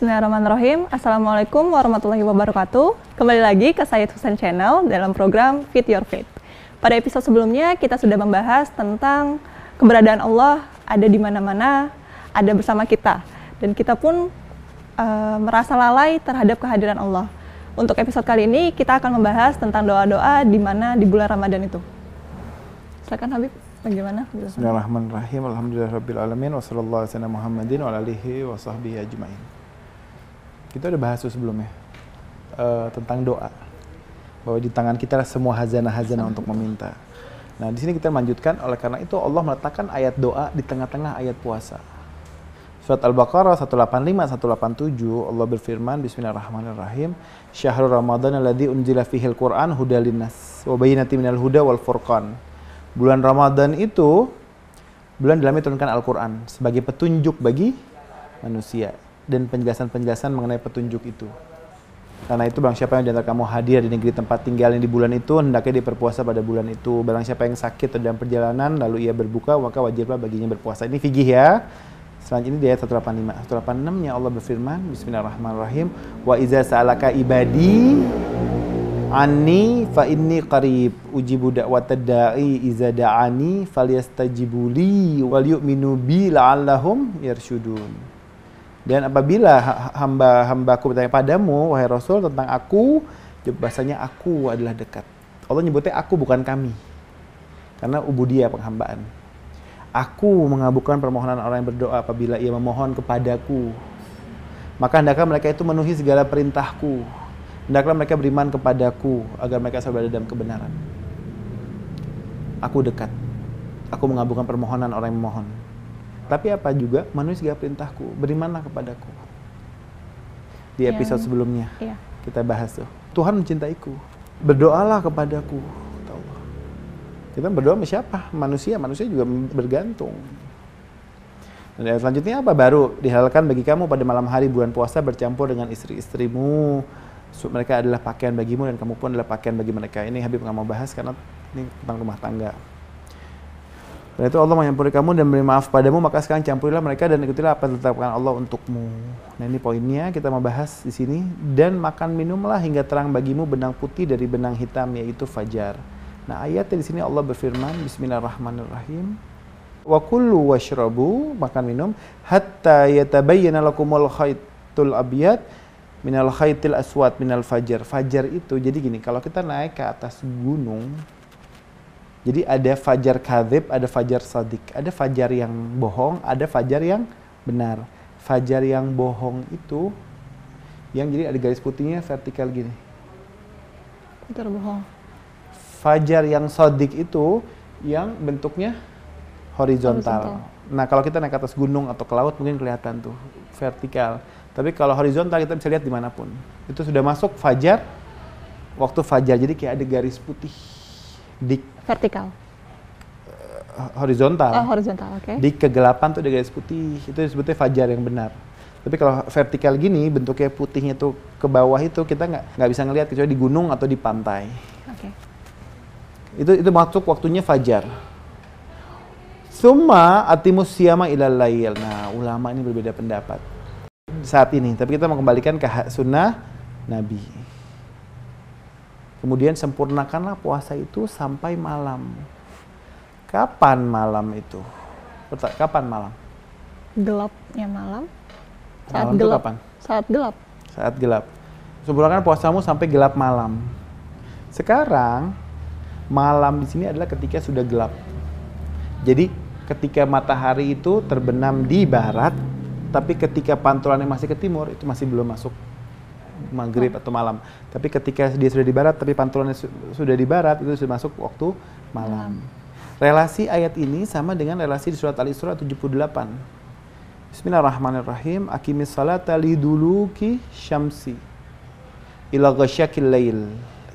Bismillahirrahmanirrahim. Assalamualaikum warahmatullahi wabarakatuh. Kembali lagi ke Sayyid Husain Channel dalam program Fit Your Faith. Pada episode sebelumnya kita sudah membahas tentang keberadaan Allah ada di mana-mana, ada bersama kita. Dan kita pun uh, merasa lalai terhadap kehadiran Allah. Untuk episode kali ini kita akan membahas tentang doa-doa di mana di bulan Ramadan itu. Silakan Habib, bagaimana? Bismillahirrahmanirrahim. Alhamdulillahirabbil Wassallallahu Muhammadin wa alihi wa sahbihi ajmain. Kita udah bahas tuh sebelumnya uh, tentang doa. Bahwa di tangan kita semua hazanah-hazanah untuk meminta. Nah, di sini kita lanjutkan oleh karena itu Allah meletakkan ayat doa di tengah-tengah ayat puasa. Surat Al-Baqarah 185 187 Allah berfirman Bismillahirrahmanirrahim Syahrul Ramadan alladzi unzila fihil Qur'an hudal linnas wa bayyinatin huda wal furqan. Bulan Ramadan itu bulan dalamnya turunkan Al-Qur'an sebagai petunjuk bagi manusia dan penjelasan-penjelasan mengenai petunjuk itu. Karena itu barang siapa yang di antara kamu hadir di negeri tempat tinggalnya di bulan itu, hendaknya dia berpuasa pada bulan itu. Barang siapa yang sakit atau dalam perjalanan, lalu ia berbuka, maka wajiblah baginya berpuasa. Ini figih ya. Selanjutnya di ayat 185. 186-nya Allah berfirman, Bismillahirrahmanirrahim, Wa iza sa'alaka ibadi Ani fa inni qarib ujibu da'watad da'i iza da'ani falyastajibuli wal yu'minu bi la'allahum yarshudun. Dan apabila hamba-hambaku bertanya padamu, wahai Rasul, tentang aku, bahasanya aku adalah dekat. Allah nyebutnya aku bukan kami. Karena ubudiyah penghambaan. Aku mengabulkan permohonan orang yang berdoa apabila ia memohon kepadaku. Maka hendaklah mereka itu memenuhi segala perintahku. Hendaklah mereka beriman kepadaku agar mereka selalu berada dalam kebenaran. Aku dekat. Aku mengabulkan permohonan orang yang memohon. Tapi apa juga manusia segala perintahku, berimanlah kepadaku. Di episode yang, sebelumnya iya. kita bahas tuh. Tuhan mencintaiku. Berdoalah kepadaku. Allah. Kita berdoa sama siapa? Manusia, manusia juga bergantung. Dan selanjutnya apa? Baru dihalalkan bagi kamu pada malam hari bulan puasa bercampur dengan istri-istrimu. Mereka adalah pakaian bagimu dan kamu pun adalah pakaian bagi mereka. Ini Habib nggak mau bahas karena ini tentang rumah tangga. Dan itu Allah menyampuri kamu dan beri maaf padamu, maka sekarang campurilah mereka dan ikutilah apa yang ditetapkan Allah untukmu. Nah ini poinnya kita mau bahas di sini. Dan makan minumlah hingga terang bagimu benang putih dari benang hitam yaitu fajar. Nah ayatnya di sini Allah berfirman, Bismillahirrahmanirrahim. Wa kullu washrabu, makan minum, hatta yatabayyana lakumul khaytul abiyat minal khaytil aswad minal fajar. Fajar itu, jadi gini, kalau kita naik ke atas gunung, jadi ada fajar kadhib, ada fajar sadik. Ada fajar yang bohong, ada fajar yang benar. Fajar yang bohong itu yang jadi ada garis putihnya vertikal gini. Fajar bohong. Fajar yang sadik itu yang bentuknya horizontal. horizontal. Nah kalau kita naik ke atas gunung atau ke laut mungkin kelihatan tuh vertikal. Tapi kalau horizontal kita bisa lihat di mana pun. Itu sudah masuk fajar, waktu fajar. Jadi kayak ada garis putih di vertikal horizontal. Oh, horizontal, oke. Okay. Di kegelapan tuh ada garis putih, itu disebutnya fajar yang benar. Tapi kalau vertikal gini, bentuknya putihnya tuh ke bawah itu kita nggak nggak bisa ngelihat kecuali di gunung atau di pantai. Oke. Okay. Itu itu masuk waktunya fajar. Suma atimus siama ilal lail. Nah, ulama ini berbeda pendapat saat ini. Tapi kita mau kembalikan ke sunnah Nabi. Kemudian sempurnakanlah puasa itu sampai malam. Kapan malam itu? Kapan malam? Gelapnya malam. Saat malam gelap. kapan? Saat gelap. Saat gelap. Sempurnakan puasamu sampai gelap malam. Sekarang malam di sini adalah ketika sudah gelap. Jadi ketika matahari itu terbenam di barat, tapi ketika pantulannya masih ke timur itu masih belum masuk maghrib atau malam. Tapi ketika dia sudah di barat, tapi pantulannya su sudah di barat, itu sudah masuk waktu malam. Relasi ayat ini sama dengan relasi di surat Al-Isra 78. Bismillahirrahmanirrahim. Akimis salata liduluki syamsi. Ila ghasyakil lail.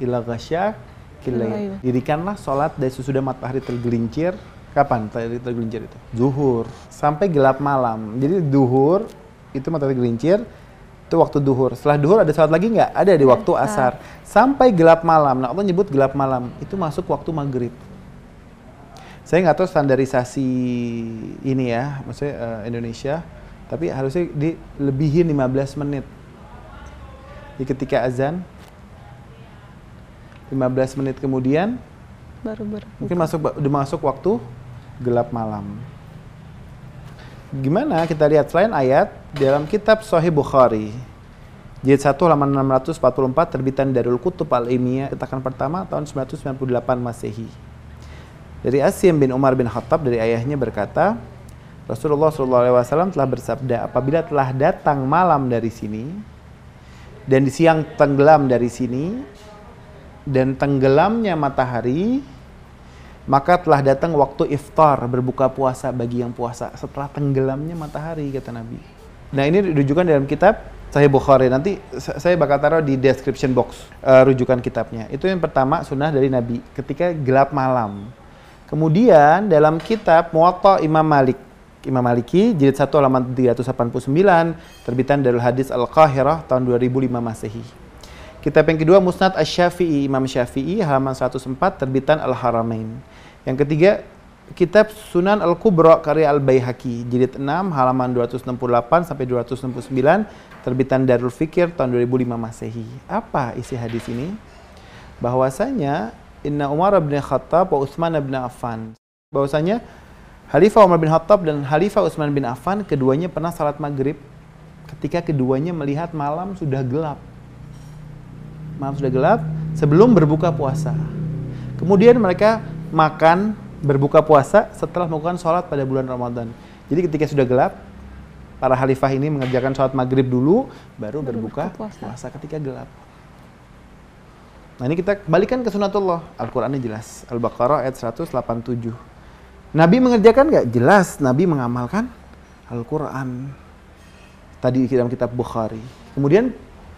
Ila ghasyakil lail. Dirikanlah salat dari sesudah matahari tergelincir. Kapan matahari tergelincir itu? Zuhur. Sampai gelap malam. Jadi zuhur itu matahari tergelincir itu waktu duhur. Setelah duhur ada sholat lagi nggak? Ada di waktu asar. Sampai gelap malam. Nah Allah nyebut gelap malam. Itu masuk waktu maghrib. Saya nggak tahu standarisasi ini ya, maksudnya uh, Indonesia. Tapi harusnya dilebihin 15 menit. Di ketika azan 15 menit kemudian Baru baru. mungkin masuk udah masuk waktu gelap malam. Gimana kita lihat selain ayat dalam kitab Sahih Bukhari jilid 1 halaman 644 terbitan Darul Kutub Al Ilmiah cetakan pertama tahun 998 Masehi. Dari Asim bin Umar bin Khattab dari ayahnya berkata, Rasulullah SAW telah bersabda, apabila telah datang malam dari sini dan di siang tenggelam dari sini dan tenggelamnya matahari, maka telah datang waktu iftar berbuka puasa bagi yang puasa setelah tenggelamnya matahari kata Nabi. Nah ini rujukan dalam kitab Sahih Bukhari. Nanti saya bakal taruh di description box uh, rujukan kitabnya. Itu yang pertama sunnah dari Nabi ketika gelap malam. Kemudian dalam kitab Muwatta Imam Malik Imam Maliki jilid 1 halaman 389 terbitan dari Hadis Al-Qahirah tahun 2005 Masehi. Kitab yang kedua Musnad Asy-Syafi'i Imam Syafi'i halaman 104 terbitan Al-Haramain. Yang ketiga Kitab Sunan Al-Kubra karya Al-Baihaqi jilid 6 halaman 268 sampai 269 terbitan Darul Fikir tahun 2005 Masehi. Apa isi hadis ini? Bahwasanya Inna Umar bin Khattab wa Utsman bin Affan. Bahwasanya Khalifah Umar bin Khattab dan Khalifah Utsman bin Affan keduanya pernah salat maghrib ketika keduanya melihat malam sudah gelap. Malam sudah gelap sebelum berbuka puasa. Kemudian mereka makan berbuka puasa setelah melakukan sholat pada bulan Ramadan. Jadi ketika sudah gelap, para khalifah ini mengerjakan sholat maghrib dulu, baru, berbuka puasa. puasa ketika gelap. Nah ini kita kembalikan ke sunatullah. Al-Qurannya jelas. Al-Baqarah ayat 187. Nabi mengerjakan nggak? Jelas. Nabi mengamalkan Al-Quran. Tadi dalam kitab Bukhari. Kemudian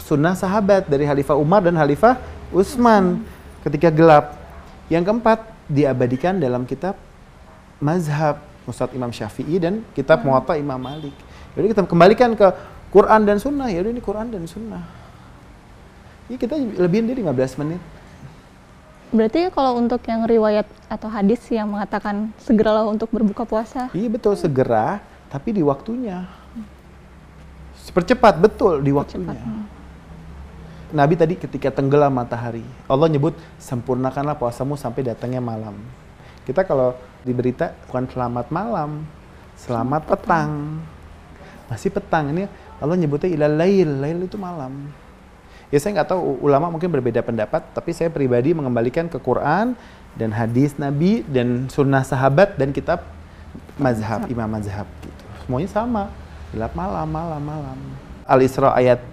sunnah sahabat dari Khalifah Umar dan Khalifah Utsman ketika gelap. Yang keempat diabadikan dalam kitab mazhab Ustadz Imam Syafi'i dan kitab Muwatta Imam Malik. Jadi kita kembalikan ke Quran dan Sunnah. Ya ini Quran dan Sunnah. Ya kita lebihin dia 15 menit. Berarti kalau untuk yang riwayat atau hadis yang mengatakan segeralah untuk berbuka puasa. Iya betul segera, tapi di waktunya. Percepat betul di waktunya. Percepat. Nabi tadi ketika tenggelam matahari, Allah nyebut sempurnakanlah puasamu sampai datangnya malam. Kita kalau di berita bukan selamat malam, selamat petang. Masih petang ini Allah nyebutnya ilal lail, lail itu malam. Ya saya nggak tahu ulama mungkin berbeda pendapat, tapi saya pribadi mengembalikan ke Quran dan hadis Nabi dan sunnah sahabat dan kitab mazhab, imam mazhab gitu. Semuanya sama, gelap malam, malam, malam. Al-Isra ayat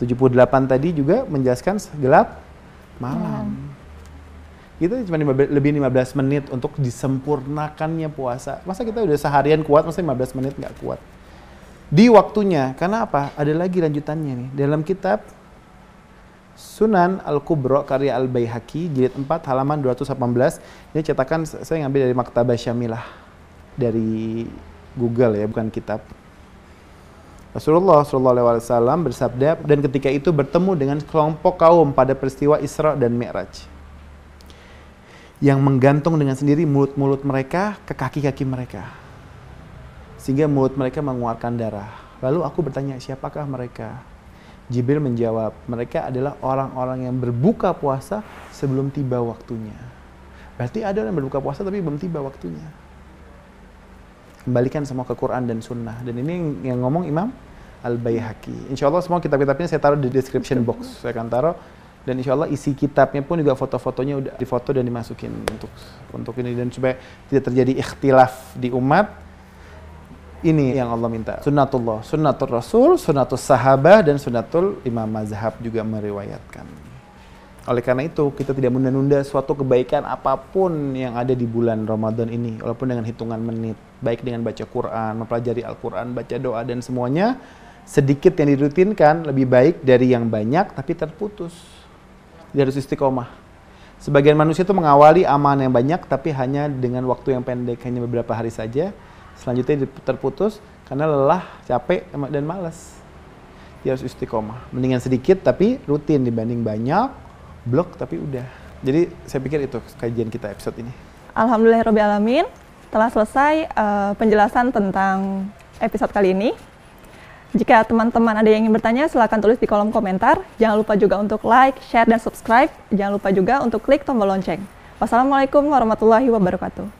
78 tadi juga menjelaskan gelap malam. Itu cuma lebih 15 menit untuk disempurnakannya puasa. Masa kita udah seharian kuat, masa 15 menit nggak kuat? Di waktunya, karena apa? Ada lagi lanjutannya nih. Dalam kitab Sunan Al-Kubra karya Al-Baihaqi jilid 4 halaman 218. Ini cetakan saya ngambil dari Maktabah Syamilah dari Google ya, bukan kitab. Rasulullah SAW bersabda dan ketika itu bertemu dengan kelompok kaum pada peristiwa Isra dan Mi'raj yang menggantung dengan sendiri mulut-mulut mereka ke kaki-kaki mereka sehingga mulut mereka mengeluarkan darah. Lalu aku bertanya, siapakah mereka? Jibril menjawab, mereka adalah orang-orang yang berbuka puasa sebelum tiba waktunya. Berarti ada yang berbuka puasa tapi belum tiba waktunya. Kembalikan semua ke Quran dan Sunnah. Dan ini yang ngomong Imam Al-Bayhaqi. Insya Allah semua kitab-kitabnya saya taruh di description box. Saya akan taruh. Dan insya Allah isi kitabnya pun juga foto-fotonya udah difoto dan dimasukin untuk untuk ini dan supaya tidak terjadi ikhtilaf di umat ini yang Allah minta. Sunnatullah, sunnatul Rasul, sunnatul sahabah, dan sunnatul imam mazhab juga meriwayatkan. Oleh karena itu, kita tidak menunda-nunda suatu kebaikan apa pun yang ada di bulan Ramadan ini, walaupun dengan hitungan menit, baik dengan baca Quran, mempelajari Al-Quran, baca doa, dan semuanya, sedikit yang dirutinkan lebih baik dari yang banyak, tapi terputus. Dia harus istiqomah. Sebagian manusia itu mengawali aman yang banyak, tapi hanya dengan waktu yang pendek, hanya beberapa hari saja, selanjutnya terputus karena lelah, capek, dan malas. Dia harus istiqomah. Mendingan sedikit tapi rutin dibanding banyak, blok tapi udah. Jadi saya pikir itu kajian kita episode ini. Alhamdulillahirobbilalamin telah selesai uh, penjelasan tentang episode kali ini. Jika teman-teman ada yang ingin bertanya, silahkan tulis di kolom komentar. Jangan lupa juga untuk like, share, dan subscribe. Jangan lupa juga untuk klik tombol lonceng. Wassalamualaikum warahmatullahi wabarakatuh.